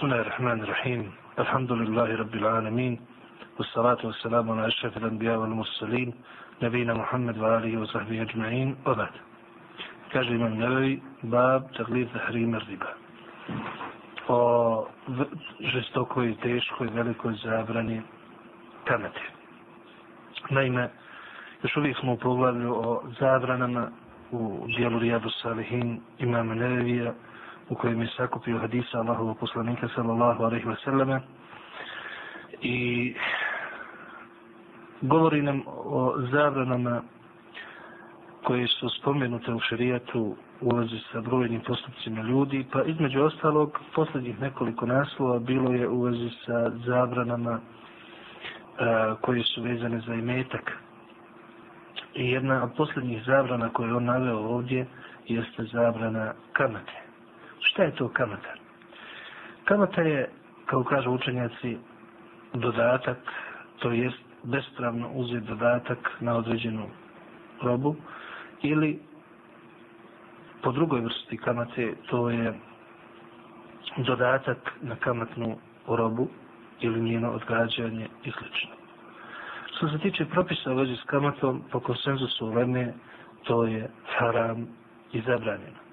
بسم الله الرحمن الرحيم الحمد لله رب العالمين والصلاة والسلام على أشرف الأنبياء والمرسلين نبينا محمد وآله وصحبه أجمعين وبعد كاج من نووي باب تغليظ تحريم الربا o žestokoj, teškoj, velikoj zabrani kamate. Naime, još uvijek smo u poglavlju o zabranama u dijelu Rijadu Salihin imama Nevevija, u kojem je sakupio hadisa Allahovog poslanika sallallahu alaihi wasallame i govori nam o zabranama koje su spomenute u šarijatu u vezi sa brojnim postupcima ljudi, pa između ostalog posljednjih nekoliko naslova bilo je u vezi sa zabranama a, koje su vezane za imetak. I jedna od posljednjih zabrana koje on naveo ovdje jeste zabrana kamate. Šta je to kamata? Kamata je, kao kažu učenjaci, dodatak, to jest bespravno uzet dodatak na određenu robu ili po drugoj vrsti kamate to je dodatak na kamatnu robu ili njeno odgađanje i sl. Što se tiče propisa u vezi s kamatom, po konsenzusu uleme, to je haram i zabranjeno.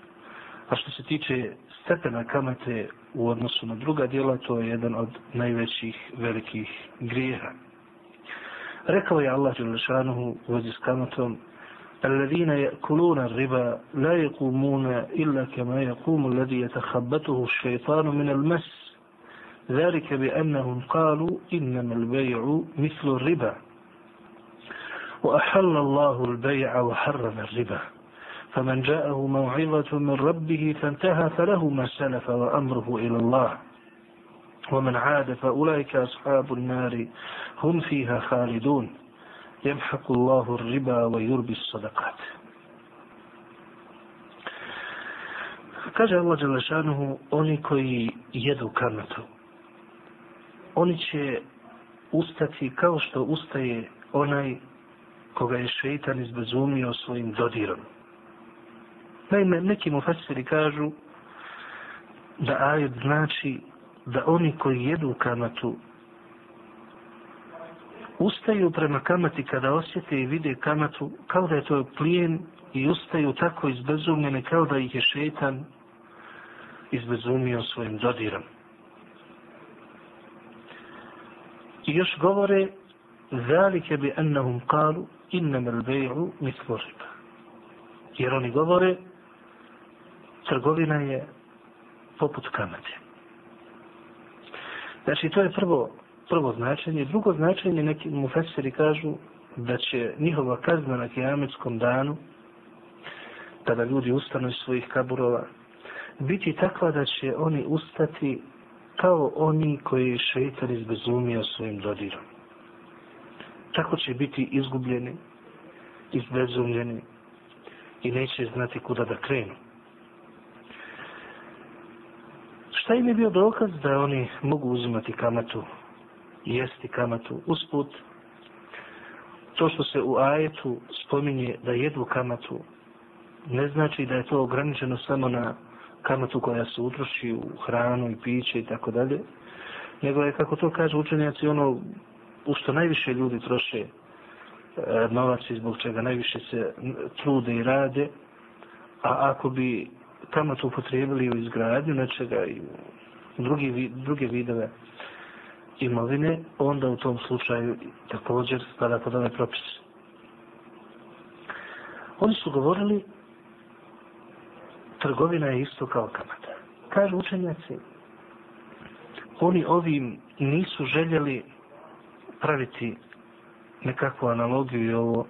A što se tiče stepena kamate u odnosu na druga dijela, to je jedan od najvećih velikih grijeha. Rekao je Allah Đelešanuhu u vezi s kamatom, الذين يأكلون الربا لا يقومون إلا كما يقوم الذي يتخبطه الشيطان من المس ذلك بأنهم قالوا إنما البيع مثل الربا وأحل الله البيع وحرم الربا فمن جاءه موعظة من ربه فانتهى فله ما سلف وأمره إلى الله ومن عاد فأولئك أصحاب النار هم فيها خالدون يمحق الله الربا ويربي الصدقات Kaže Allah Đelešanuhu, oni koji jedu kamatu, oni će ustati kao što ustaje onaj koga je šeitan izbezumio svojim dodirom. Naime, neki mu fasiri kažu da ajet znači da oni koji jedu kamatu ustaju prema kamati kada osjete i vide kamatu kao da je to plijen i ustaju tako izbezumljene kao da ih je šetan izbezumio svojim dodirom. I još govore zalike bi annahum kalu innama al-bay'u riba. Jer oni govore trgovina je poput kamate. Znači, to je prvo, prvo značenje. Drugo značenje, neki mufeseri kažu da će njihova kazna na kijametskom danu, kada ljudi ustanu iz svojih kaburova, biti takva da će oni ustati kao oni koji je šeitan izbezumio svojim dodirom. Tako će biti izgubljeni, izbezumljeni i neće znati kuda da krenu. Šta im je bio dokaz da oni mogu uzimati kamatu i jesti kamatu usput? To što se u ajetu spominje da jedu kamatu, ne znači da je to ograničeno samo na kamatu koja se utroši u hranu i piće i tako dalje, nego je, kako to kaže učenjaci, ono u što najviše ljudi troše e, novac i zbog čega najviše se trude i rade, a ako bi kamatu upotrijebili u izgradnju nečega i drugi, druge vidove imovine, onda u tom slučaju također spada pod ove propise. Oni su govorili trgovina je isto kao kamata. Kažu učenjaci, oni ovim nisu željeli praviti nekakvu analogiju i ovo,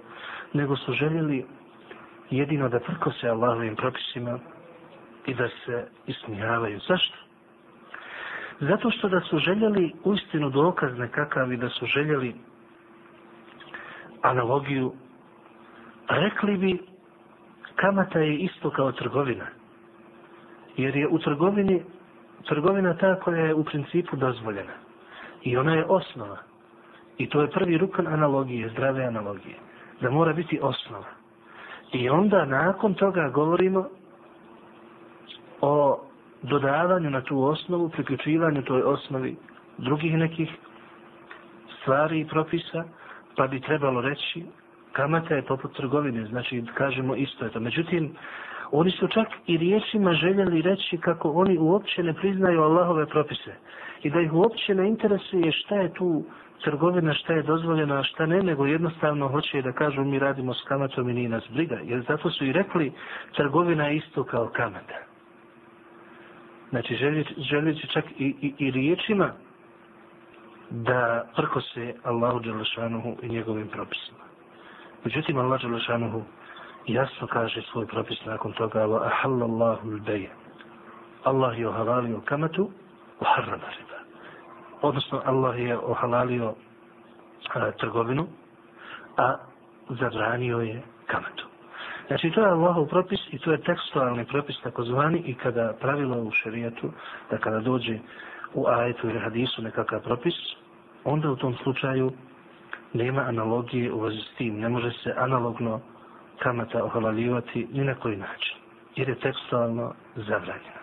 nego su željeli jedino da prkose Allahovim propisima, i da se ismijavaju. Zašto? Zato što da su željeli uistinu dokaz nekakav i da su željeli analogiju, rekli bi kamata je isto kao trgovina. Jer je u trgovini trgovina ta koja je u principu dozvoljena. I ona je osnova. I to je prvi rukan analogije, zdrave analogije. Da mora biti osnova. I onda nakon toga govorimo o dodavanju na tu osnovu, priključivanju toj osnovi drugih nekih stvari i propisa, pa bi trebalo reći kamata je poput trgovine, znači kažemo isto je to. Međutim, oni su čak i riječima željeli reći kako oni uopće ne priznaju Allahove propise i da ih uopće ne interesuje šta je tu trgovina, šta je dozvoljeno, a šta ne, nego jednostavno hoće da kažu mi radimo s kamatom i nije nas briga. Jer zato su i rekli trgovina je isto kao kamata. Znači želeći čak i, i, i riječima da prko se Allahu Đelešanuhu i njegovim propisima. Međutim, Allah Đelešanuhu jasno kaže svoj propis nakon toga wa ahallallahu l-beje. Allah je ohalalio kamatu u harrama riba. Odnosno, Allah je ohalalio a, trgovinu, a zabranio je kamatu. Znači, to je Allahov propis i to je tekstualni propis takozvani i kada pravilo u šerijetu, da kada dođe u ajetu ili hadisu nekakav propis, onda u tom slučaju nema analogije u vezi s tim. Ne može se analogno kamata ohalaljivati ni na koji način. Jer je tekstualno zabranjeno.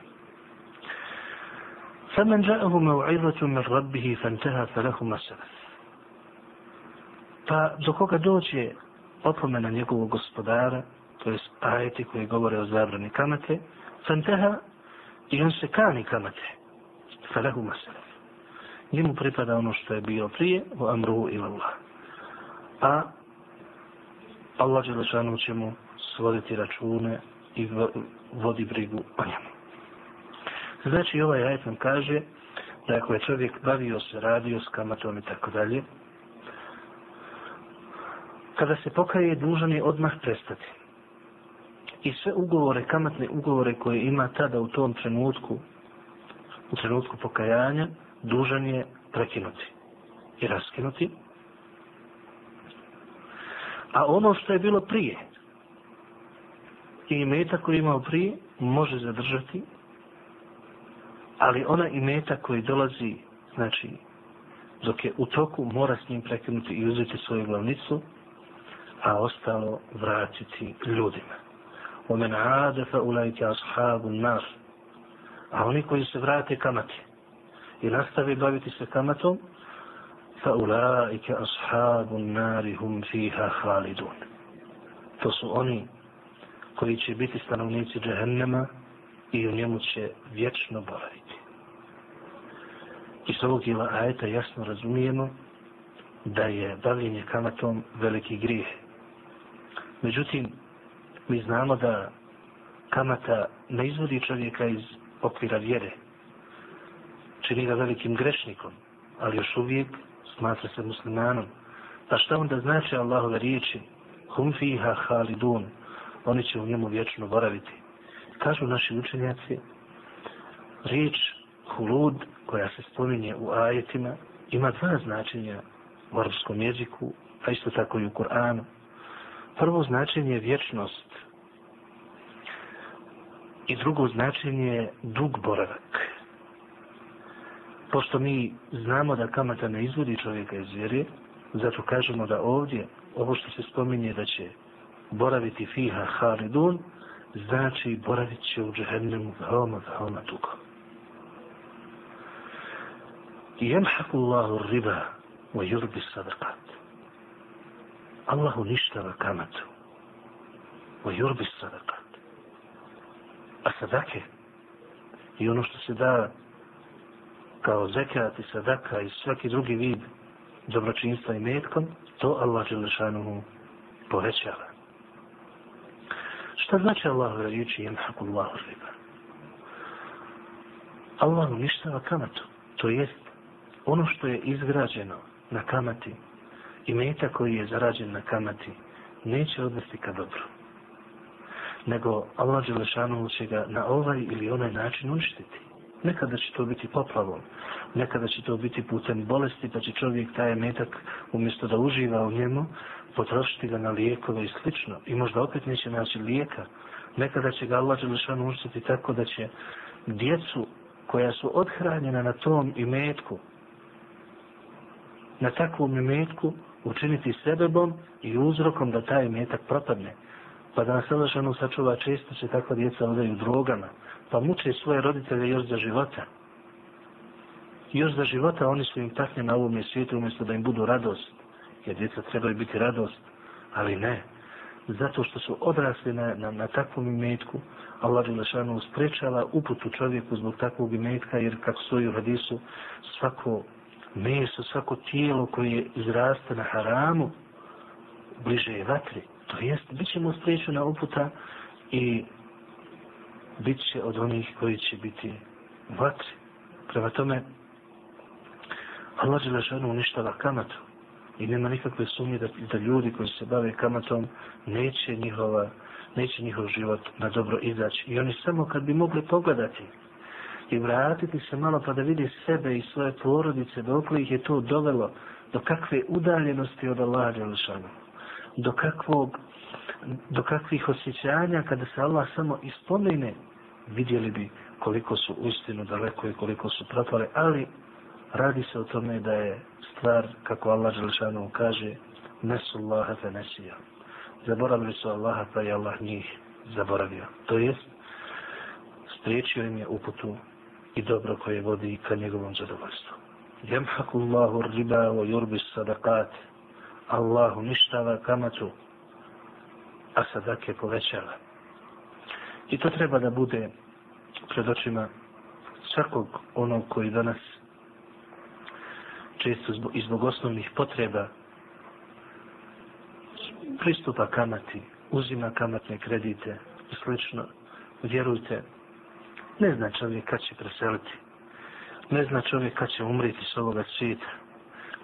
فمن جاءه موعظة من ربه فانتهى فله ما سلف pa do koga dođe opomena njegovog gospodara, to je ajeti koji govore o zabrani kamate, fanteha i on se kani kamate, Falehu masalaf. Njemu pripada ono što je bilo prije, u amruhu ila Allah. A Allah Đelešanu će mu svoditi račune i vodi brigu o njemu. Znači ovaj ajet nam kaže da ako je čovjek bavio se, radio s kamatom i tako dalje, kada se pokaje dužan je odmah prestati. I sve ugovore, kamatne ugovore koje ima tada u tom trenutku, u trenutku pokajanja, dužan je prekinuti i raskinuti. A ono što je bilo prije, i imeta koji imao prije, može zadržati, ali ona imeta koji dolazi, znači, dok je u toku, mora s njim prekinuti i uzeti svoju glavnicu, a ostalo vratiti ljudima. ومن عاد فأولئك أصحاب النار. A oni koji se vrate kamati i nastavi baviti se kamatom, فأولئك أصحاب النار هم فيها خالدون. To su oni koji će biti stanovnici džehennema i u njemu će vječno boraviti. Iz ovog dijela ajeta jasno razumijemo da je bavljenje kamatom veliki grijeh. Međutim, mi znamo da kamata ne izvodi čovjeka iz okvira vjere. Čini ga velikim grešnikom, ali još uvijek smatra se muslimanom. Pa šta onda znači Allahove riječi? Hum fiha halidun. Oni će u njemu vječno boraviti. Kažu naši učenjaci, riječ hulud koja se spominje u ajetima ima dva značenja u arabskom jeziku, a isto tako i u Kur'anu. Prvo značenje je vječnost i drugo značenje je dug boravak. Pošto mi znamo da kamata ne izvodi čovjeka iz vjere, zato kažemo da ovdje, ovo što se spominje da će boraviti fiha halidun, znači boravit će u džehennemu veoma, veoma dugo. Jemhaku Allahu riba wa yurbi sadakat. Allah uništava kamatu. Wa yurbi sadakat. A sadake i ono što se da kao zekat i sadaka i svaki drugi vid dobročinstva i metkom, to Allah Đelešanuhu povećava. Šta znači Allah riječi jemhaku Allahu riba? Allah uništava kamatu. To jest ono što je izgrađeno na kamati i meta koji je zarađen na kamati neće odvesti ka dobru. Nego Allah Đelešanu će ga na ovaj ili onaj način uništiti. Nekada će to biti poplavom, nekada će to biti putem bolesti, pa će čovjek taj metak umjesto da uživa u njemu, potrošiti ga na lijekove i slično. I možda opet neće naći lijeka. Nekada će ga Allah Đelešanu uništiti tako da će djecu koja su odhranjena na tom imetku, na takvom imetku, učiniti sebebom i uzrokom da taj metak propadne. Pa da nas Allah sačuva često se takva djeca odaju drogama. Pa muče svoje roditelje još za života. Još za života oni su im takne na ovom svijetu umjesto da im budu radost. Jer djeca trebaju biti radost. Ali ne. Zato što su odrasli na, na, na takvom imetku, Allah Đelešanu sprečava uputu čovjeku zbog takvog imetka, jer kako stoji u hadisu, svako meso, svako tijelo koje izraste na haramu, bliže je vatri. To jest, bit ćemo spriječena uputa i bit će od onih koji će biti vatri. Prema tome, Allah Đelešanu uništava kamatu i nema nikakve sumnje da, da ljudi koji se bave kamatom neće njihova neće njihov život na dobro izaći. I oni samo kad bi mogli pogledati i vratiti se malo pa da vidi sebe i svoje porodice, dokle ih je to dovelo, do kakve udaljenosti od Allaha Đelešanu, do kakvog, do kakvih osjećanja kada se Allah samo ispomene, vidjeli bi koliko su uistinu daleko i koliko su propale, ali radi se o tome da je stvar, kako Allah Đelešanu kaže, nesu Allaha fe nesija. Zaboravili su Allaha pa je Allah njih zaboravio. To jest, spriječio im je uputu i dobro koje vodi ka njegovom zadovoljstvu. Jemhaku Allahu riba o jurbi sadakat. Allahu uništava kamatu, a sadake povećava. I to treba da bude pred očima svakog onog koji danas često zbog, i zbog osnovnih potreba pristupa kamati, uzima kamatne kredite i slično, vjerujte, ne zna čovjek kad će preseliti. Ne zna čovjek kad će umriti s ovoga svijeta.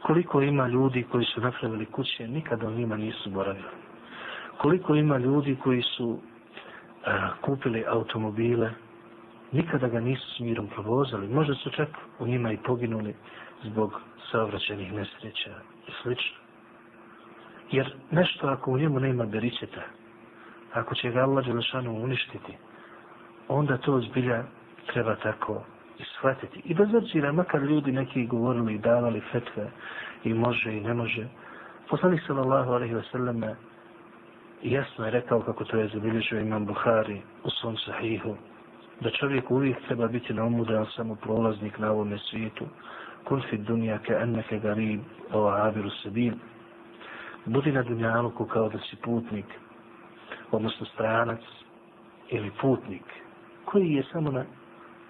Koliko ima ljudi koji su napravili kuće, nikada o njima nisu boravili. Koliko ima ljudi koji su a, kupili automobile, nikada ga nisu s mirom provozali. Možda su čak u njima i poginuli zbog saobraćenih nesreća i slično. Jer nešto ako u njemu nema beričeta, ako će ga Allah Đelešanu uništiti, onda to zbilja treba tako ishvatiti. I bez obzira, makar ljudi neki govorili i davali fetve i može i ne može, poslanik sallallahu alaihi wasallam jasno je rekao kako to je zabilježio imam Buhari u svom sahihu, da čovjek uvijek treba biti na umu da je samo prolaznik na ovome svijetu, kun fi dunja ke enneke garib, o abiru sebil, budi na dunjaluku kao da si putnik, odnosno stranac ili putnik, koji je samo na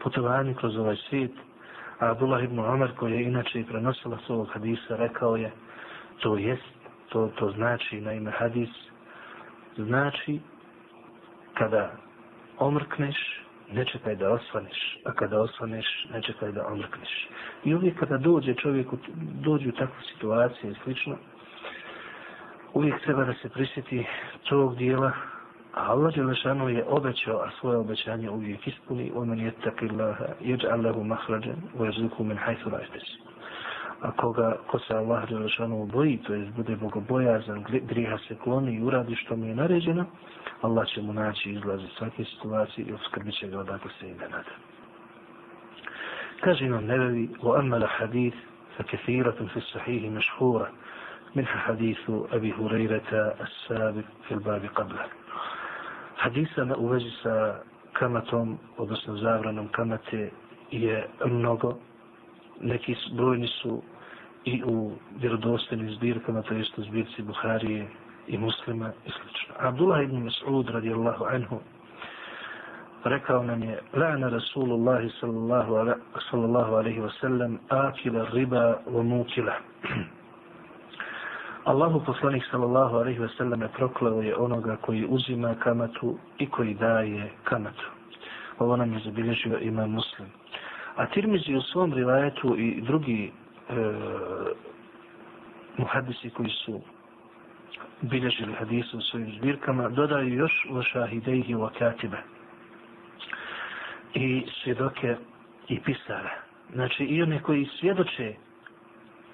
putovanju kroz ovaj svijet, a Abdullah ibn Omar koji je inače i prenosila s ovog hadisa rekao je, to jest, to, to znači na ime hadis, znači kada omrkneš, ne čekaj da osvaneš, a kada osvaneš, ne čekaj da omrkneš. I uvijek kada dođe čovjek, dođe u takvu situaciju i slično, uvijek treba da se prisjeti tog dijela, a Allah Đelešanu je obećao, a svoje obećanje uvijek ispuni, o men jettaki Allaha, jeđa Allahu mahrađan, o jezuku men hajtu rajtes. A koga, ko se Allah Đelešanu boji, to je bude bogobojazan, griha se kloni i uradi što mu je naređeno, Allah će mu naći izlaz iz svake situacije i uskrbit će ga odakle se ide nada. Kaže imam nevevi, o amala hadith, fa kathiratun fi sahihi mešhura, منها حديث أبي هريرة السابق في الباب قبله hadisa na uvezi sa kamatom, odnosno zavranom kamate je mnogo. Neki brojni su i u vjerodostanim zbirkama, to jest u zbirci Buharije i muslima i sl. Abdullah ibn Mas'ud radijallahu anhu rekao nam je Lana Rasulullah sallallahu alaihi wa sallam akila riba wa mukila Allahu poslanik sallallahu alejhi ve sellem prokleo je onoga koji uzima kamatu i koji daje kamatu. Ovo nam je zabilježio ima muslim. A Tirmizi u svom rivajetu i drugi e, muhadisi koji su bilježili hadisu u svojim zbirkama, dodaju još u šahidejhi u katibe. I svjedoke i pisara. Znači i one koji svjedoče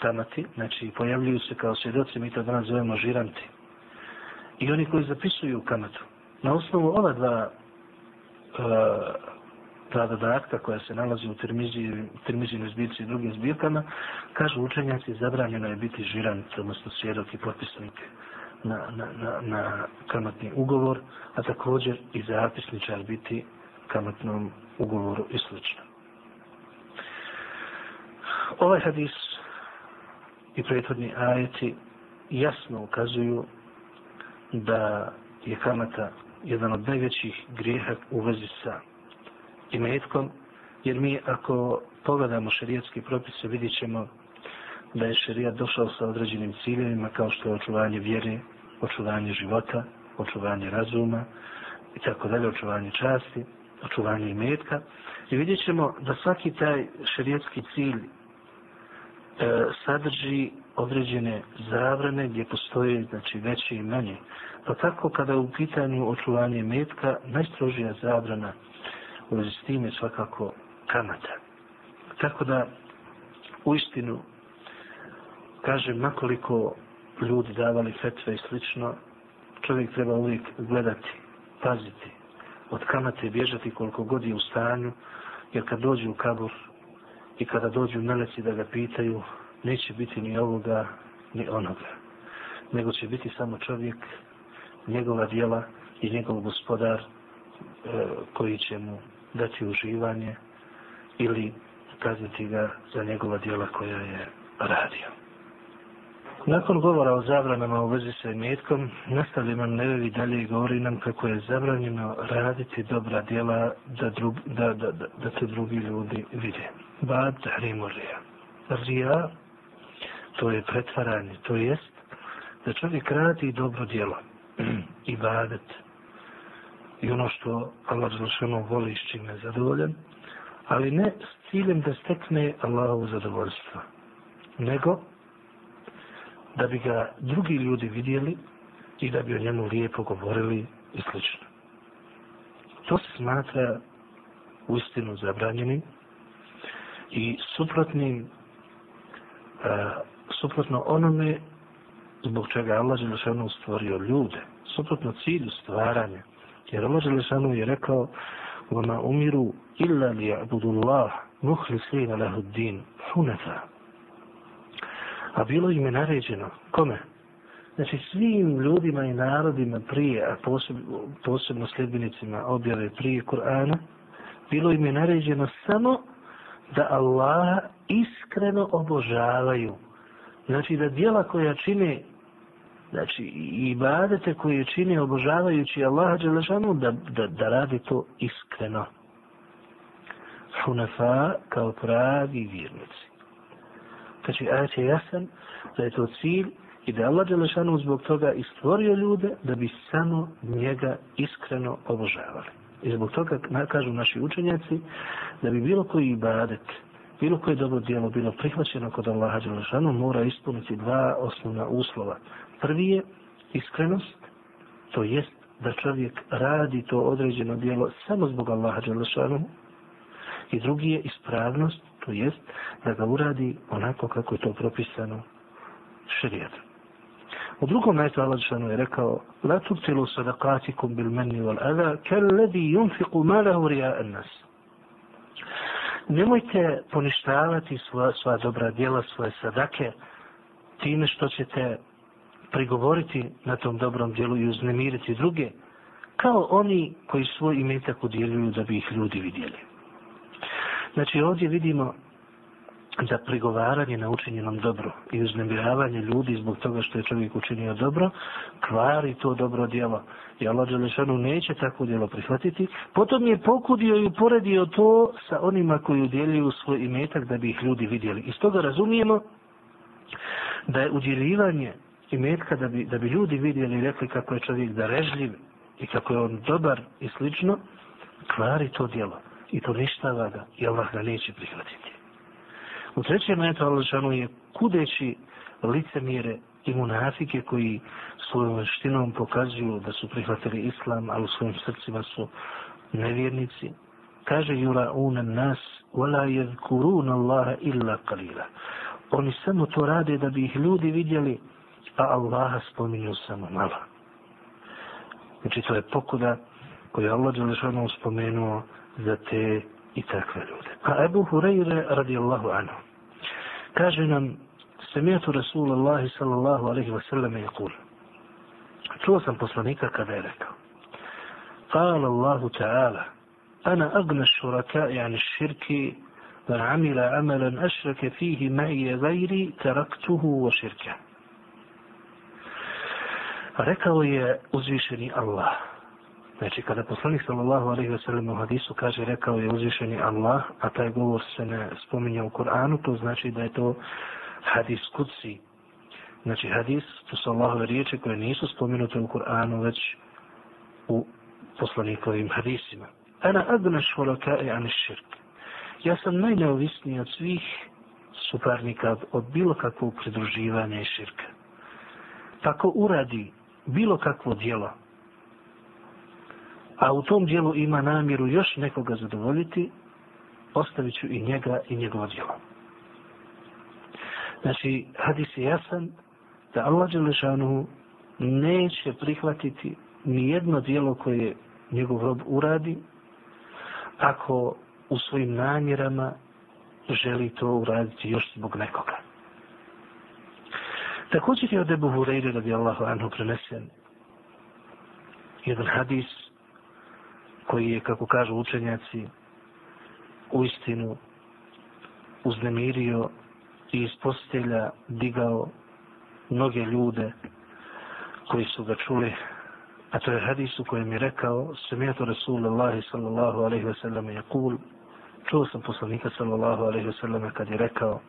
tamati, znači pojavljuju se kao svjedoci, mi to danas zovemo žiranti. I oni koji zapisuju kamatu. Na osnovu ova dva uh, dva dodatka koja se nalazi u termizijnoj zbirci i drugim zbirkama, kažu učenjaci, zabranjeno je biti žirant, odnosno svjedok i potpisnik na, na, na, na kamatni ugovor, a također i zapisničar biti kamatnom ugovoru i sl. Ovaj hadis i prethodni ajeti jasno ukazuju da je kamata jedan od najvećih grijeha u vezi sa imetkom, jer mi ako pogledamo šarijetski propise vidjet ćemo da je šarijat došao sa određenim ciljevima kao što je očuvanje vjere, očuvanje života, očuvanje razuma i tako dalje, očuvanje časti, očuvanje imetka. I vidjet ćemo da svaki taj šarijetski cilj E, sadrži određene zabrane gdje postoje znači, veće i manje. Pa tako kada u pitanju očuvanje metka, najstrožija zabrana u vezi s tim je svakako kamata. Tako da, u istinu, kažem, nakoliko ljudi davali fetve i slično, čovjek treba uvijek gledati, paziti, od kamate bježati koliko god je u stanju, jer kad dođe u kabur i kada dođu meleci da ga pitaju, neće biti ni ovoga, ni onoga. Nego će biti samo čovjek, njegova dijela i njegov gospodar e, koji će mu dati uživanje ili kazniti ga za njegova dijela koja je radio. Nakon govora o zabranama u vezi sa imetkom, nastavlja nam nevevi dalje i govori nam kako je zabranjeno raditi dobra djela da, drug, da, da, da, da te drugi ljudi vide. Bad tahrimu rija. Rija, to je pretvaranje, to jest da čovjek radi dobro djelo i badet i ono što Allah zlošeno voli s čime je zadovoljen, ali ne s ciljem da stekne Allahovu zadovoljstvo, nego da bi ga drugi ljudi vidjeli i da bi o njemu lijepo govorili i sl. To se smatra u istinu zabranjenim i suprotnim a, suprotno onome zbog čega Allah Želešanu stvorio ljude, suprotno cilju stvaranja. Jer Allah Želešanu je rekao وَمَا أُمِرُوا إِلَّا لِيَعْبُدُ اللَّهِ مُخْلِسِينَ لَهُ الدِّينَ حُنَفَا A bilo im je naređeno. Kome? Znači svim ljudima i narodima prije, a posebno, posebno sljedbenicima objave prije Kur'ana, bilo im je naređeno samo da Allaha iskreno obožavaju. Znači da dijela koja čine, znači i ibadete koje čine obožavajući Allaha Đelešanu, da, da, da radi to iskreno. Hunafa kao pravi vjernici. Znači, ajet je jasan da je to cilj i da je Allah Đelešanu zbog toga istvorio ljude da bi samo njega iskreno obožavali. I zbog toga kažu naši učenjaci da bi bilo koji ibadet, bilo koje dobro djelo bilo prihvaćeno kod Allaha Đelešanu mora ispuniti dva osnovna uslova. Prvi je iskrenost, to jest da čovjek radi to određeno djelo samo zbog Allaha Đelešanu i drugi je ispravnost, to jest da ga uradi onako kako je to propisano šarijetom. U drugom metu Allah Žešanu je rekao La tubtilu sadakatikum bil meni wal adha kelledi yunfiku malahu rija nas. Nemojte poništavati svoja, svoja dobra djela, svoje sadake time što ćete prigovoriti na tom dobrom djelu i uznemiriti druge kao oni koji svoj imetak udjeljuju da bi ih ljudi vidjeli. Znači ovdje vidimo da prigovaranje na učinjenom dobru i uznemiravanje ljudi zbog toga što je čovjek učinio dobro, kvari to dobro djelo. I Allah Đelešanu neće tako djelo prihvatiti. Potom je pokudio i uporedio to sa onima koji udjeljuju svoj imetak da bi ih ljudi vidjeli. Iz toga razumijemo da je udjeljivanje imetka da bi, da bi ljudi vidjeli i rekli kako je čovjek darežljiv i kako je on dobar i slično, kvari to djelo i to ništava ga i Allah ga neće prihvatiti. U trećem metu Allah je kudeći licemire i munafike koji svojom veštinom pokazuju da su prihvatili islam, ali u svojim srcima su nevjernici. Kaže jura unan nas, wala yadhkurun Allaha illa qalila. Oni samo to rade da bi ih ljudi vidjeli, a Allaha spominju samo malo. Znači to je pokuda koju Allah Đelešanu spomenuo za te ljude. A Ebu Hureyre radijallahu anhu kaže nam Semijatu Rasulullahi sallallahu alaihi wasallam je kul čuo sam poslanika kada je rekao قال الله تعالى أنا أغنى الشركاء عن الشرك من عمل عملا أشرك فيه معي غيري تركته وشركه rekao je uzvišeni Allah. Znači, kada poslanik sallallahu alaihi wasallam u hadisu kaže rekao je uzvišeni Allah, a taj govor se ne spominja u Koranu, to znači da je to hadis kudsi. Znači, hadis, to su Allahove riječi koje nisu spominute u Koranu, već u poslanikovim hadisima. Ana adna švolaka an ani širk. Ja sam najneovisniji od svih suparnika od bilo kakvog pridruživanja i širka. Tako uradi bilo kakvo djelo, a u tom dijelu ima namjeru još nekoga zadovoljiti, ostavit ću i njega i njegovo djelo. Znači, hadis je jasan da Allah Đelešanu neće prihvatiti ni jedno dijelo koje njegov rob uradi, ako u svojim namjerama želi to uraditi još zbog nekoga. Također je od Ebu Hureyre radi Allahu anhu prenesen jedan hadis koji je, kako kažu učenjaci, u istinu uznemirio i iz postelja digao mnoge ljude koji su ga čuli a to je hadis u kojem je rekao samijetu Rasulullahi sallallahu alaihi wa sallam je kul čuo sam poslanika sallallahu alaihi wa sallam kad je rekao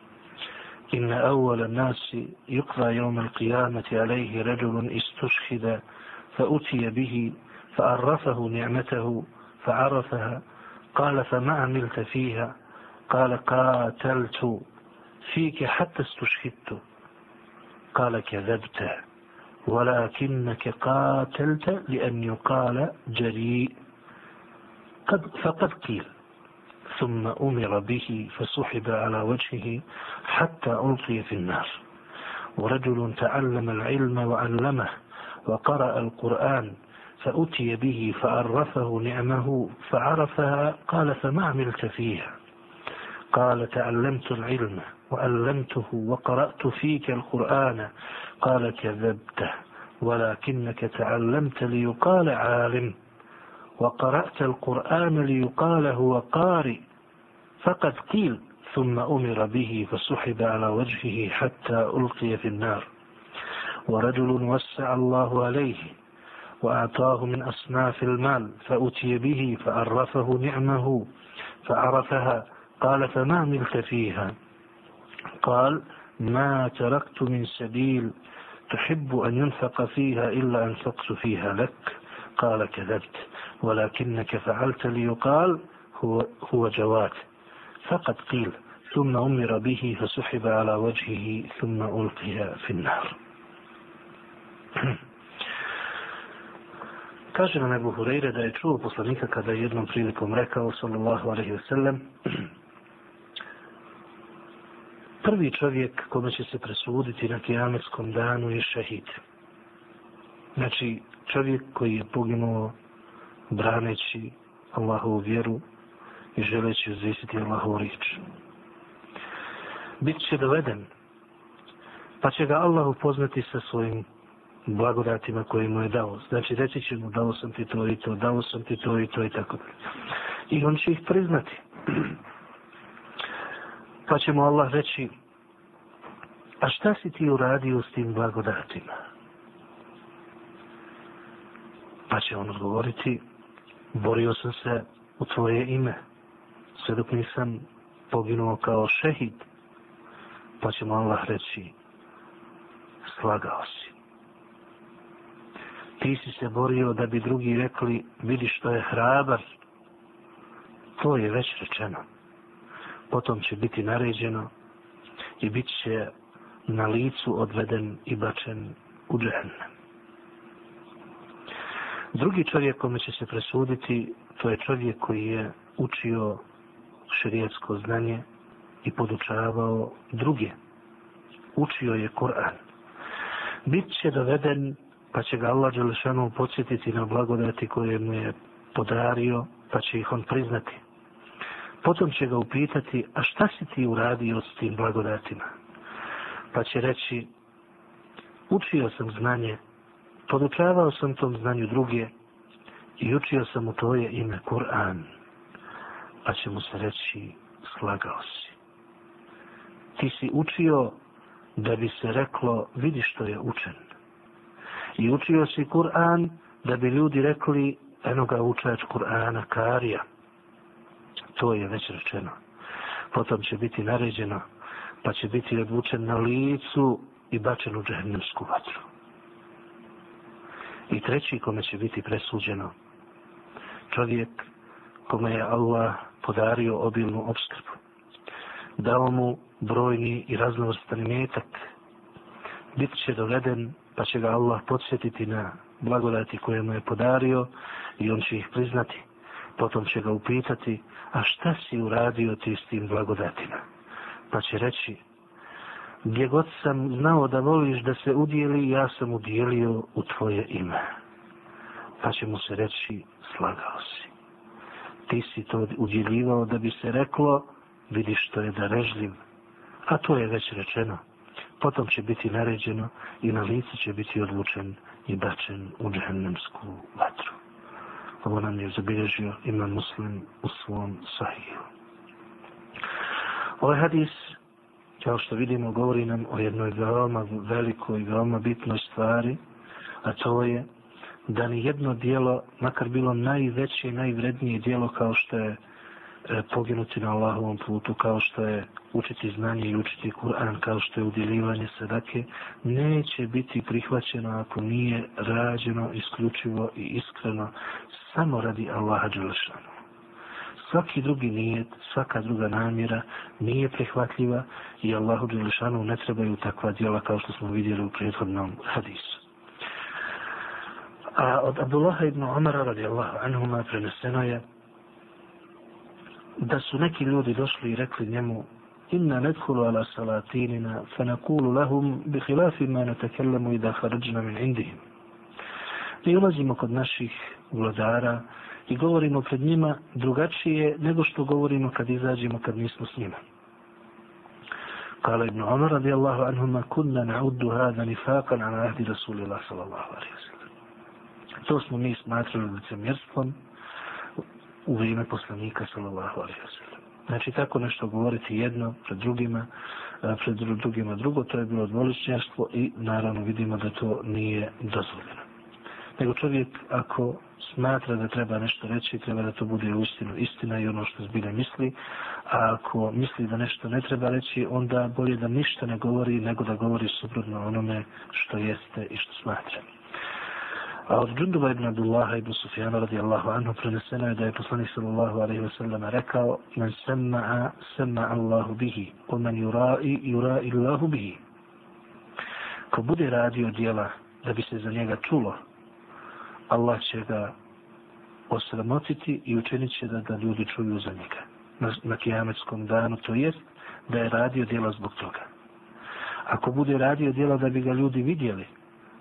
إن أول الناس يقضى يوم القيامة عليه رجل استشهد فأتي به فعرفه نعمته فعرفها قال فما عملت فيها؟ قال قاتلت فيك حتى استشهدت. قال كذبت ولكنك قاتلت لأن يقال جريء. قد فقد قيل ثم أمر به فسحب على وجهه حتى ألقي في النار. ورجل تعلم العلم وعلمه وقرأ القرآن فأتي به فعرفه نعمه فعرفها قال فما عملت فيها؟ قال تعلمت العلم وألمته وقرأت فيك القرآن. قال كذبت ولكنك تعلمت ليقال عالم. وقرأت القرآن ليقال هو قارئ. فقد قيل ثم أمر به فسحب على وجهه حتى ألقي في النار. ورجل وسع الله عليه وأعطاه من أصناف المال فأتي به فعرفه نعمه فعرفها. قال فما عملت فيها؟ قال ما تركت من سبيل تحب أن ينفق فيها إلا أنفقت فيها لك. قال كذبت. ولكنك فعلت ليقال هو, هو جواد فقد قيل ثم أمر به فسحب على وجهه ثم ألقي في النار. Kaže nam Ebu Hureyre da je čuo poslanika kada je jednom prilikom rekao, sallallahu alaihi ve sellem, prvi čovjek kome će se presuditi na kijametskom danu je šehid. Znači, čovjek koji je poginuo braneći Allahovu vjeru i želeći uzvisiti Allahovu riječ. Bit će doveden, pa će ga Allah upoznati sa svojim blagodatima koje mu je dao. Znači, reći će mu, dao sam ti to i to, dao sam ti to i to i tako da. I on će ih priznati. Pa će mu Allah reći, a šta si ti uradio s tim blagodatima? Pa će on odgovoriti, borio sam se u tvoje ime, sve dok nisam poginuo kao šehid. Pa će mu Allah reći, slagao si. Ti si se borio da bi drugi rekli, vidi što je hrabar. To je već rečeno. Potom će biti naređeno i bit će na licu odveden i bačen u džehennem. Drugi čovjek kome će se presuditi, to je čovjek koji je učio širijetsko znanje i podučavao druge. Učio je Kur'an. Bit će doveden, pa će ga Allah Đelešanu podsjetiti na blagodati koje mu je podario, pa će ih on priznati. Potom će ga upitati, a šta si ti uradio s tim blagodatima? Pa će reći, učio sam znanje Podučavao sam tom znanju druge i učio sam u tvoje ime Kur'an, pa će mu se reći slagao si. Ti si učio da bi se reklo vidi što je učen. I učio si Kur'an da bi ljudi rekli eno ga učač Kur'ana Karija. To je već rečeno. Potom će biti naređeno pa će biti odvučen na licu i bačen u džehennemsku vatru. I treći kome će biti presuđeno, čovjek kome je Allah podario obilnu obskrbu, dao mu brojni i raznovrstan metak, bit će doveden pa će ga Allah podsjetiti na blagodati koje mu je podario i on će ih priznati. Potom će ga upitati, a šta si uradio ti s tim blagodatima? Pa će reći, gdje god sam znao da voliš da se udjeli, ja sam udjelio u tvoje ime. Pa će mu se reći, slagao si. Ti si to udjeljivao da bi se reklo, vidiš što je darežljiv. A to je već rečeno. Potom će biti naređeno i na lice će biti odlučen i bačen u džahnemsku vatru. Ovo nam je zabilježio imam muslim u svom sahiju. Ovaj hadis kao što vidimo, govori nam o jednoj veoma velikoj i veoma bitnoj stvari, a to je da ni jedno dijelo, makar bilo najveće i najvrednije dijelo kao što je E, poginuti na Allahovom putu, kao što je učiti znanje i učiti Kur'an, kao što je udjeljivanje sadake, neće biti prihvaćeno ako nije rađeno isključivo i iskreno samo radi Allaha Đelešanu svaki drugi nijet, svaka druga namjera nije prihvatljiva i Allahu Đelešanu ne trebaju takva djela kao što smo vidjeli u prethodnom hadisu. A od Abdullaha ibn Omara radijallahu anhuma preneseno je da su neki ljudi došli i rekli njemu inna nedhulu ala salatinina fa nakulu lahum bi khilafi ma natakellemu idha kharajna min indihim. Mi ulazimo kod naših vladara i govorimo pred njima drugačije nego što govorimo kad izađemo kad nismo s njima. Kale ibn Umar عنهما كنا kunna na'uddu hada على ala ahdi الله sallallahu الله عليه وسلم. To smo mi smatrali licemjerstvom u vrijeme poslanika sallallahu alaihi wa sallam. Znači tako nešto govoriti jedno pred drugima, e, pred drugima drugo, to je bilo dvoličnjarstvo i naravno vidimo da to nije dozvoljeno. Nego čovjek ako smatra da treba nešto reći, treba da to bude u istinu istina i ono što zbilje misli. A ako misli da nešto ne treba reći, onda bolje da ništa ne govori nego da govori suprotno onome što jeste i što smatra. A od Džunduba ibn Abdullaha ibn Sufjana radijallahu anhu preneseno je da je poslanik sallallahu alaihi wa sallam rekao men sema'a sema'a Allahu bihi ko men yura'i yura'i Allahu bihi ko bude radio dijela da bi se za njega čulo Allah će ga osramotiti i učinit će da, da ljudi čuju za njega na, na kijametskom danu, to jest da je radio djela zbog toga. Ako bude radio djela da bi ga ljudi vidjeli,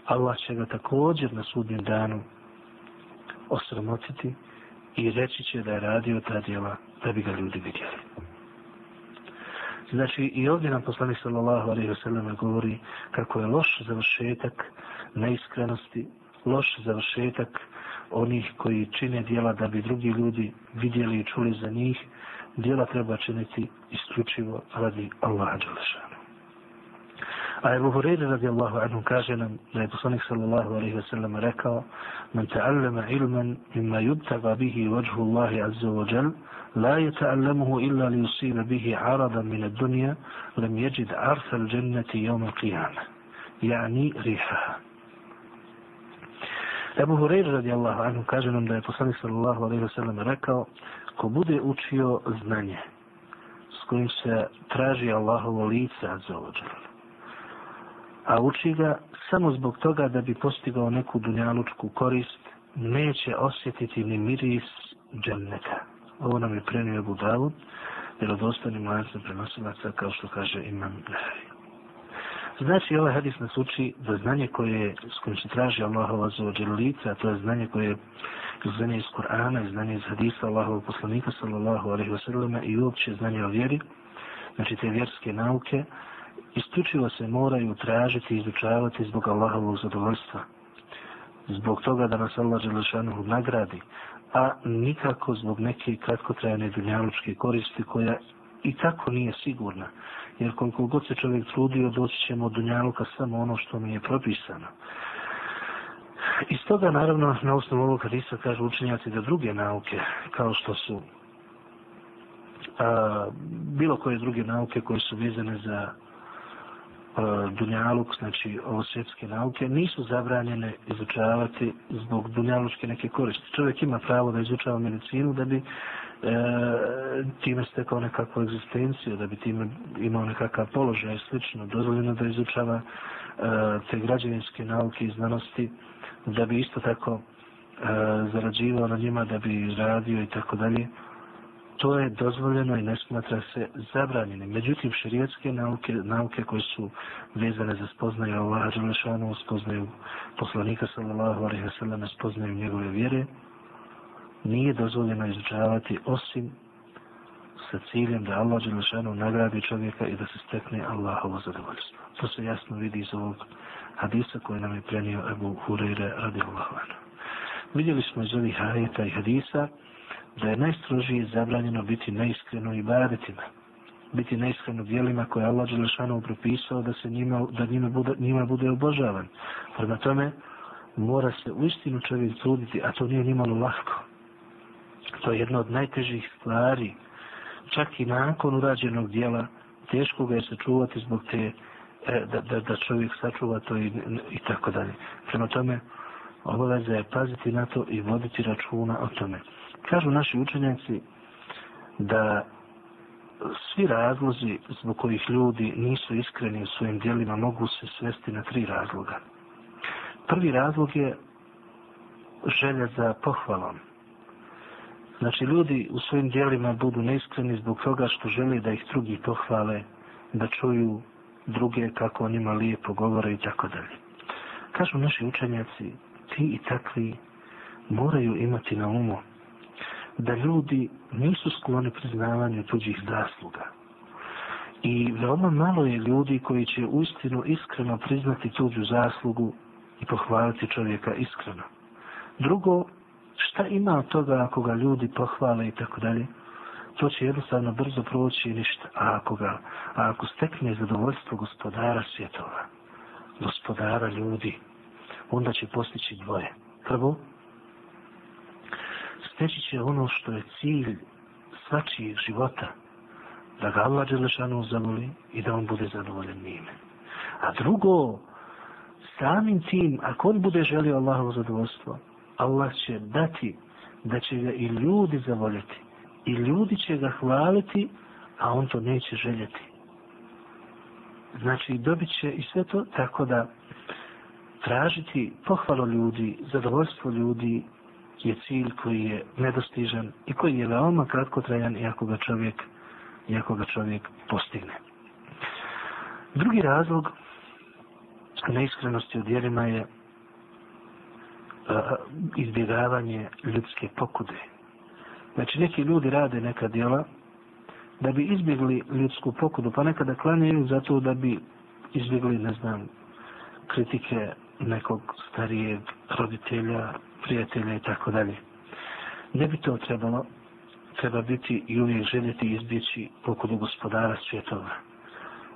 Allah će ga također na sudnjem danu osramotiti i reći će da je radio ta djela da bi ga ljudi vidjeli. Znači i ovdje nam poslanik sallallahu alaihi wa sallam govori kako je loš završetak neiskrenosti, loš završetak onih koji čine dijela da bi drugi ljudi vidjeli i čuli za njih, dijela treba činiti isključivo radi Allaha Đalešanu. A Ebu Hureyre radi Allahu anhu kaže nam da je poslanik sallallahu alaihi wa sallam rekao Man ta'allama ilman mimma yubtaga bihi vajhu Allahi azza wa jal la je ta'allamuhu illa li usiba bihi aradan min ad dunja lam jeđid arsa al dženneti jom al qiyama. Yani rihaha. Ebu Hureyre radijallahu anhu kaže nam da je poslanik sallallahu alaihi wasallam rekao ko bude učio znanje s kojim se traži Allahovo lice za a uči ga samo zbog toga da bi postigao neku dunjalučku korist neće osjetiti ni miris dženneta. Ovo nam je prenio Abu Davud jer od ostanim lancem prenosilaca kao što kaže Imam Nehari. Znači, ovaj hadis nas uči da znanje koje, s kojim se traži Allahova zaođer lica, a to je znanje koje je znanje iz Kur'ana i znanje iz hadisa Allahova poslanika, sallallahu alaihi wa sallam, i uopće znanje o vjeri, znači te vjerske nauke, isključivo se moraju tražiti i izučavati zbog Allahovog zadovoljstva. zbog toga da nas Allah Želešanu nagradi, a nikako zbog neke kratkotrajne dunjalučke koristi koja i tako nije sigurna. Jer koliko god se čovjek trudio, doći ćemo od dunjaluka samo ono što mi je propisano. Iz toga, naravno, na osnovu ovog hadisa kažu učenjaci da druge nauke, kao što su a, bilo koje druge nauke koje su vezane za E, dunjaluk, znači ovo svjetske nauke, nisu zabranjene izučavati zbog dunjalučke neke koristi. Čovjek ima pravo da izučava medicinu da bi e, time stekao nekakvu egzistenciju, da bi time imao nekakav položaj slično, dozvoljeno da izučava e, te građevinske nauke i znanosti, da bi isto tako e, zarađivao na njima, da bi radio i tako dalje to je dozvoljeno i ne smatra se zabranjenim. Međutim, širijetske nauke, nauke koje su vezane za spoznaju Allaha Đelešanu, spoznaju poslanika sallallahu alaihi wa sallam, spoznaju njegove vjere, nije dozvoljeno izučavati osim sa ciljem da Allah Đelešanu nagradi čovjeka i da se stekne Allahovo zadovoljstvo. To se jasno vidi iz ovog hadisa koji nam je prenio Ebu Hureyre radi Allahu Vidjeli smo iz ovih ajeta i hadisa da je najstrožije zabranjeno biti neiskreno i badetima. Biti neiskreno dijelima koje Allah Đelešanu propisao da se njima, da njima, bude, njima bude obožavan. Prema tome, mora se u istinu čovjek truditi, a to nije nimalo lahko. To je jedna od najtežih stvari. Čak i nakon urađenog dijela, teško ga je sačuvati zbog te, e, da, da, da čovjek sačuva to i, i tako dalje. Prema tome, obaveza je paziti na to i voditi računa o tome. Kažu naši učenjaci da svi razlozi zbog kojih ljudi nisu iskreni u svojim dijelima mogu se svesti na tri razloga. Prvi razlog je želja za pohvalom. Znači, ljudi u svojim dijelima budu neiskreni zbog toga što žele da ih drugi pohvale, da čuju druge kako o njima lijepo govore i tako dalje. Kažu naši učenjaci, ti i takvi moraju imati na umu da ljudi nisu skloni priznavanju tuđih zasluga. I veoma malo je ljudi koji će uistinu iskreno priznati tuđu zaslugu i pohvaliti čovjeka iskreno. Drugo, šta ima od toga ako ga ljudi pohvale i tako dalje? To će jednostavno brzo proći i ništa. A ako, ga, a ako stekne zadovoljstvo gospodara svjetova, gospodara ljudi, onda će postići dvoje. Prvo, steći će ono što je cilj svačijeg života, da ga Allah Đelešanu zavoli i da on bude zadovoljen njime. A drugo, samim tim, ako on bude želio Allahovo zadovoljstvo, Allah će dati da će ga i ljudi zavoljeti. I ljudi će ga hvaliti, a on to neće željeti. Znači, dobit će i sve to tako da tražiti pohvalo ljudi, zadovoljstvo ljudi, je cilj koji je nedostižan i koji je veoma kratkotrajan iako ga čovjek, iako ga čovjek postigne. Drugi razlog neiskrenosti u djelima je izbjegavanje ljudske pokude. Znači neki ljudi rade neka djela da bi izbjegli ljudsku pokudu, pa nekada klanjaju zato da bi izbjegli, ne znam, kritike nekog starijeg roditelja, prijatelja i tako dalje. Ne bi to trebalo, treba biti i uvijek željeti izbjeći pokudu gospodara svjetova.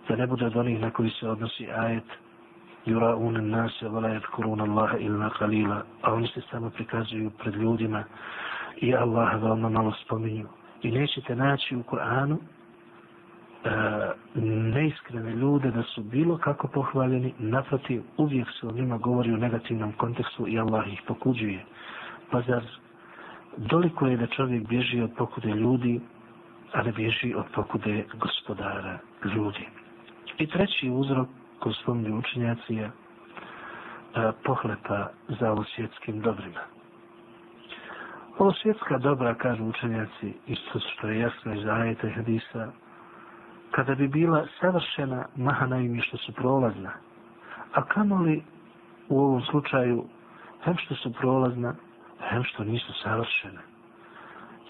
Da ne bude od onih na koji se odnosi ajet Jura unen nase valajet kuruna Allaha ilna kalila, a oni se samo prikazuju pred ljudima i Allaha veoma malo spominju. I nećete naći u Koranu E, neiskrene ljude da su bilo kako pohvaljeni, naprotiv, uvijek se o njima govori u negativnom kontekstu i Allah ih pokuđuje. Pa zar doliko je da čovjek bježi od pokude ljudi, a ne bježi od pokude gospodara ljudi. I treći uzrok koji spominju učenjaci je e, pohlepa za ovo svjetskim dobrima. Ovo svjetska dobra, kažu učenjaci, isto što je jasno iz ajeta i hadisa, kada bi bila savršena, mahana im što su prolazna. A kamoli u ovom slučaju, hem što su prolazna, hem što nisu savršene.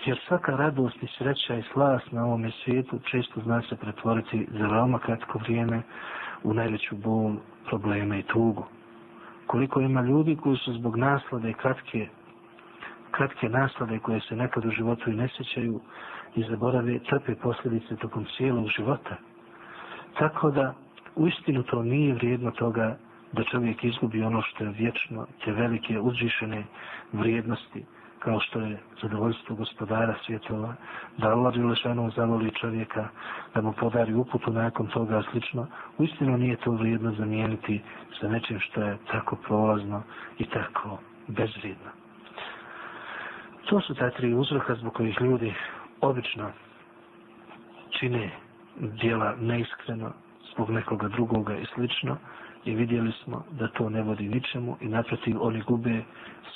Jer svaka radost i sreća i slast na ovom svijetu često zna se pretvoriti za veoma kratko vrijeme u najveću bol, probleme i tugu. koliko ima ljudi koji su zbog naslade kratke, kratke naslade koje se nekad u životu i ne sjećaju i zaborave, trpe posljedice tokom cijelog života. Tako da, u istinu to nije vrijedno toga da čovjek izgubi ono što je vječno, te velike uzvišene vrijednosti, kao što je zadovoljstvo gospodara svjetova, da Allah Đelešanu zavoli čovjeka, da mu podari uputu nakon toga slično, uistinu nije to vrijedno zamijeniti sa nečim što je tako prolazno i tako bezvrijedno. To su ta tri uzroka zbog kojih ljudi obično čine dijela neiskreno zbog nekoga drugoga i slično i vidjeli smo da to ne vodi ničemu i naprotiv oni gube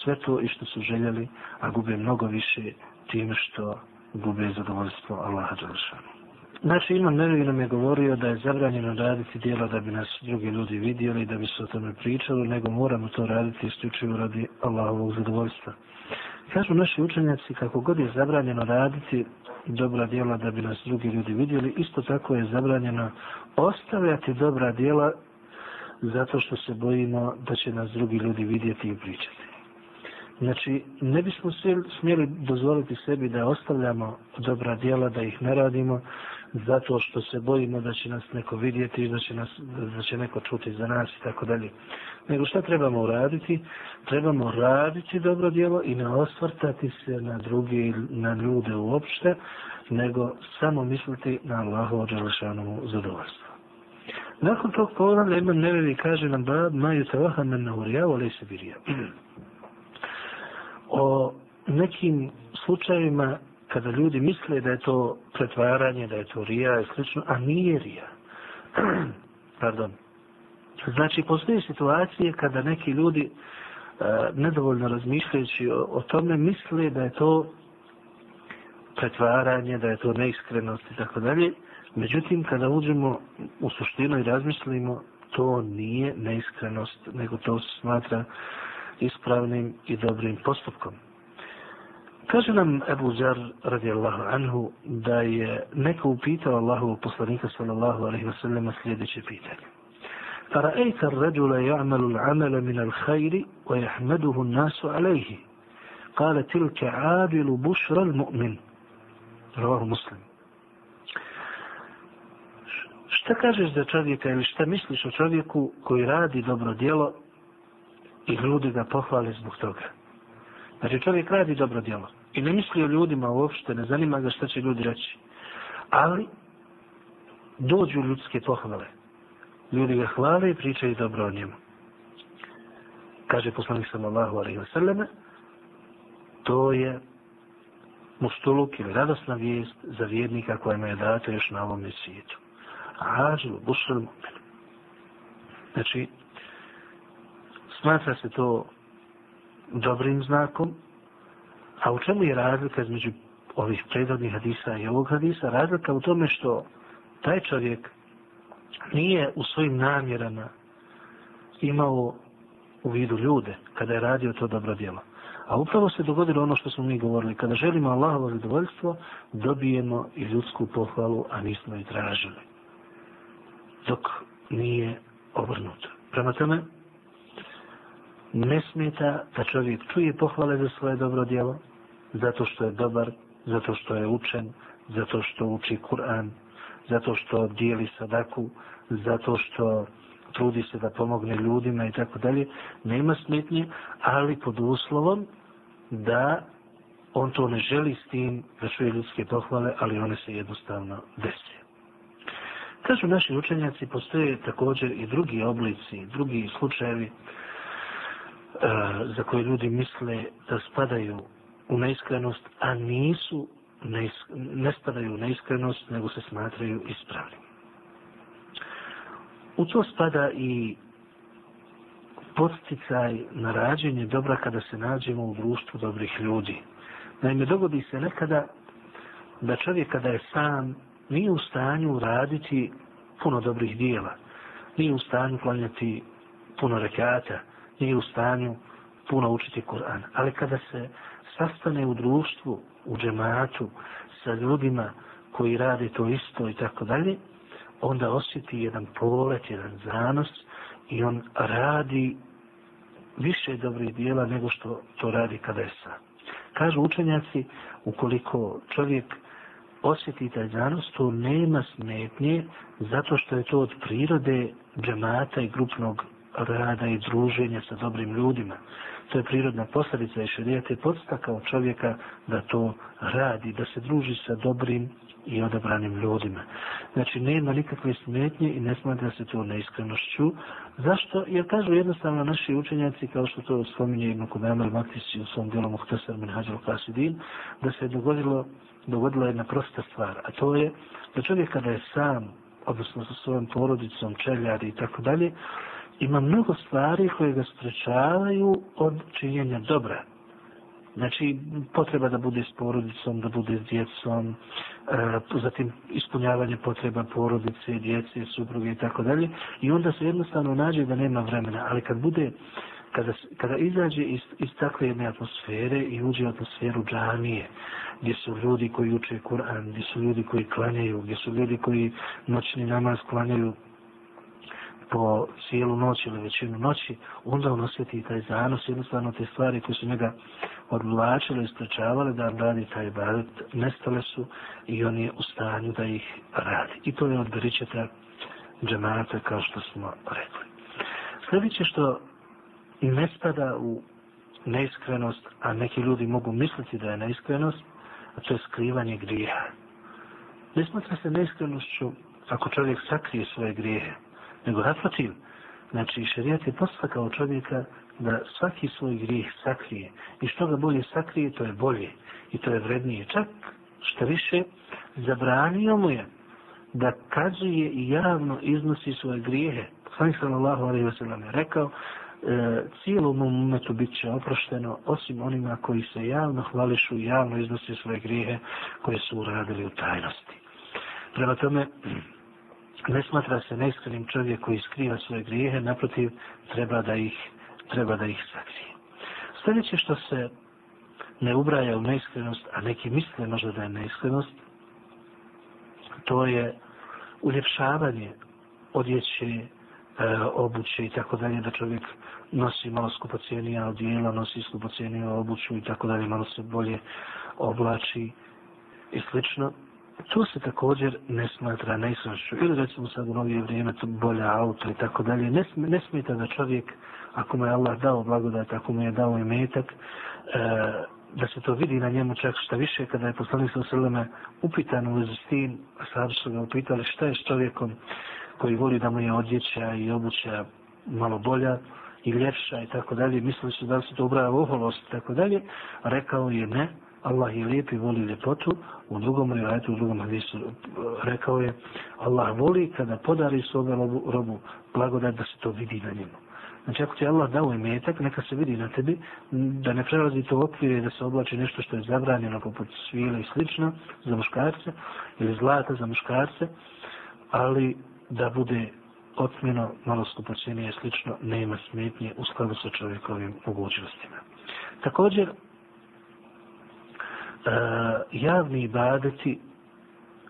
sve to i što su željeli, a gube mnogo više tim što gube zadovoljstvo Allaha Đalšanu. Znači, Imam Nevi nam je govorio da je zabranjeno raditi dijela da bi nas drugi ljudi vidjeli, da bi se o tome pričalo, nego moramo to raditi isključivo radi Allahovog zadovoljstva. Kažu naši učenjaci kako god je zabranjeno raditi dobra djela da bi nas drugi ljudi vidjeli, isto tako je zabranjeno ostavljati dobra djela zato što se bojimo da će nas drugi ljudi vidjeti i pričati. Znači, ne bismo smjeli dozvoliti sebi da ostavljamo dobra djela, da ih ne radimo, zato što se bojimo da će nas neko vidjeti, da će, nas, da će neko čuti za nas i tako dalje. Nego šta trebamo uraditi? Trebamo raditi dobro djelo i ne osvrtati se na druge, na ljude uopšte, nego samo misliti na Allahovu dželešanovu zadovoljstvo. Nakon tog poglavlja imam nevevi kaže nam bab maju tavaha men na urija, ali se birija. O nekim slučajima kada ljudi misle da je to pretvaranje, da je to rija i slično, a nije rija. Pardon. Znači, postoje situacije kada neki ljudi e, nedovoljno razmišljajući o, o tome misle da je to pretvaranje, da je to neiskrenost i tako dalje. Međutim, kada uđemo u suštinu i razmislimo, to nije neiskrenost, nego to se smatra ispravnim i dobrim postupkom. Kaže nam Ebu Zar radijallahu anhu da je neko upitao Allahu poslanika sallallahu alaihi wa sallam sljedeće pitanje. فرأيت الرجل يعمل العمل من الخير ويحمده الناس عليه قال تلك عادل بشرى المؤمن رواه مسلم Šta kažeš za čovjeka ili šta misliš o čovjeku koji radi dobro djelo i ljudi ga pohvali zbog toga? Znači čovjek radi dobro djelo i ne misli o ljudima uopšte, ne zanima ga šta će ljudi reći. Ali dođu ljudske pohvale. Ljudi ga hvale i pričaju dobro o njemu. Kaže poslanik sallallahu alaihi wa sallame, to je mustuluk ili radosna vijest za vjernika koja je data još na ovom svijetu. Ađu, bušel mu'min. Znači, smatra se to dobrim znakom, a u čemu je razlika između ovih predvodnih hadisa i ovog hadisa? Razlika u tome što taj čovjek nije u svojim namjerama imao u vidu ljude kada je radio to dobro djelo. A upravo se dogodilo ono što smo mi govorili. Kada želimo Allahovo zadovoljstvo, dobijemo i ljudsku pohvalu, a nismo i tražili dok nije obrnuto. Prema tome, ne smeta da čovjek čuje pohvale za svoje dobro djelo, zato što je dobar, zato što je učen, zato što uči Kur'an, zato što dijeli sadaku, zato što trudi se da pomogne ljudima i tako dalje, nema smetnje, ali pod uslovom da on to ne želi s tim da čuje ljudske pohvale, ali one se jednostavno desi. Kažu naši učenjaci, postoje također i drugi oblici, drugi slučajevi za koje ljudi misle da spadaju u neiskrenost, a nisu, neisk, ne spadaju u neiskrenost, nego se smatraju ispravnim. U to spada i posticaj na rađenje dobra kada se nađemo u društvu dobrih ljudi. Naime, dogodi se nekada da čovjek kada je sam nije u stanju raditi puno dobrih dijela, nije u stanju klanjati puno rekata, nije u stanju puno učiti Kur'an. Ali kada se sastane u društvu, u džematu, sa ljudima koji rade to isto i tako dalje, onda osjeti jedan polet, jedan zanos i on radi više dobrih dijela nego što to radi kada je sam. Kažu učenjaci, ukoliko čovjek osjeti taj zanos, to nema smetnje zato što je to od prirode džemata i grupnog rada i druženja sa dobrim ljudima. To je prirodna posljedica i šarijete podstakao čovjeka da to radi, da se druži sa dobrim i odabranim ljudima. Znači, nema nikakve smetnje i ne smatra se to neiskrenošću. Zašto? Jer kažu jednostavno naši učenjaci, kao što to spominje Ibn Kudamar Matisi u svom djelom Muhtasar min Hađal Kasidin, da se je dogodilo, dogodila jedna prosta stvar, a to je da čovjek kada je sam, odnosno sa svojom porodicom, čeljari i tako dalje, ima mnogo stvari koje ga sprečavaju od činjenja dobra. Znači, potreba da bude s porodicom, da bude s djecom, e, zatim ispunjavanje potreba porodice, djece, supruge i tako dalje. I onda se jednostavno nađe da nema vremena. Ali kad bude, kada, kada izađe iz, iz takve jedne atmosfere i uđe u atmosferu džanije, gdje su ljudi koji uče Kur'an, gdje su ljudi koji klanjaju, gdje su ljudi koji noćni namaz klanjaju, po cijelu noć ili većinu noći, onda on osjeti taj zanos, jednostavno te stvari koje su njega odvlačile i sprečavale da radi taj ibadet, nestale su i on je u stanju da ih radi. I to je od beričeta džemata kao što smo rekli. Sljedeće što ne spada u neiskrenost, a neki ljudi mogu misliti da je neiskrenost, a to je skrivanje grijeha. Ne smatra se neiskrenošću ako čovjek sakrije svoje grijehe, nego naprotiv. Znači, šarijat je postakao čovjeka da svaki svoj grijeh sakrije. I što ga bolje sakrije, to je bolje. I to je vrednije. Čak što više, zabranio mu je da kazuje i javno iznosi svoje grijehe. Sani sallallahu alaihi wa sallam je rekao, e, cijelom umetu bit će oprošteno, osim onima koji se javno hvališu i javno iznose svoje grijehe koje su uradili u tajnosti. Prema tome, ne smatra se neiskrenim čovjek koji skriva svoje grijehe, naprotiv treba da ih, treba da ih sakrije. Sljedeće što se ne ubraja u neiskrenost, a neki misle možda da je neiskrenost, to je uljepšavanje odjeće, e, obuće i tako dalje, da čovjek nosi malo skupocijenija odjela, nosi skupocijenija obuću i tako dalje, malo se bolje oblači i slično to se također ne smatra neisnošću. Ili recimo sad u novije vrijeme to bolje auto i tako dalje. Ne, ne smeta da čovjek, ako mu je Allah dao blagodat, ako mu je dao imetak, e, da se to vidi na njemu čak šta više, kada je poslanik sa Seleme upitan u vezi s tim, a sad su ga upitali šta je s čovjekom koji voli da mu je odjeća i obuća malo bolja i ljepša i tako dalje, mislili su da se to ubraja oholost i tako dalje, rekao je ne, Allah je lijep i voli ljepotu. U drugom rivajetu, u drugom hadisu e, rekao je Allah voli kada podari svoga robu, robu blagodat da se to vidi na njemu. Znači ako ti Allah dao imetak, neka se vidi na tebi, da ne prelazi to okvire da se oblači nešto što je zabranjeno poput svile i slično za muškarce ili zlata za muškarce, ali da bude otmjeno, malo skupoćenije i slično, nema smetnje u skladu sa čovjekovim mogućnostima. Također, E, javni ibadeti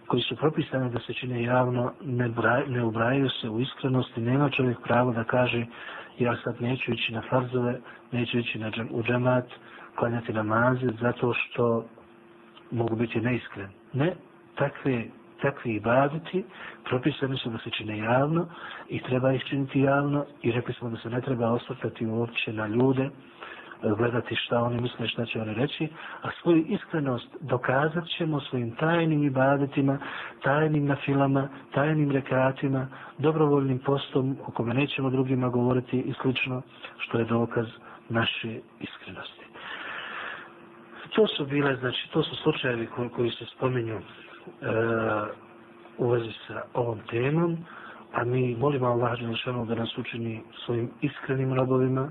koji su propisani da se čine javno ne, braj, ne ubrajaju se u iskrenosti, nema čovjek pravo da kaže ja sad neću ići na farzove, neću ići na džem, u džemat, klanjati namaze, zato što mogu biti neiskren. Ne, takve, takvi ibadeti propisani su da se čine javno i treba ih činiti javno i rekli smo da se ne treba osvrtati uopće na ljude, gledati šta oni misle, šta će oni reći, a svoju iskrenost dokazat ćemo svojim tajnim ibadetima, tajnim nafilama, tajnim rekatima, dobrovoljnim postom o kome nećemo drugima govoriti i slično, što je dokaz naše iskrenosti. To su bile, znači, to su slučajevi koji, koji se spominju e, u vezi sa ovom temom, a mi molimo Allah da nas učini svojim iskrenim robovima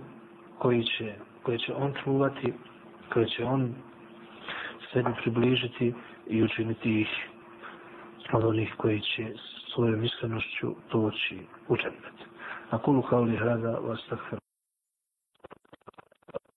koji će koje će on čuvati, koje će on sebi približiti i učiniti ih od onih koji će svojom iskrenošću doći u džennet. أقول قولي هذا وأستغفر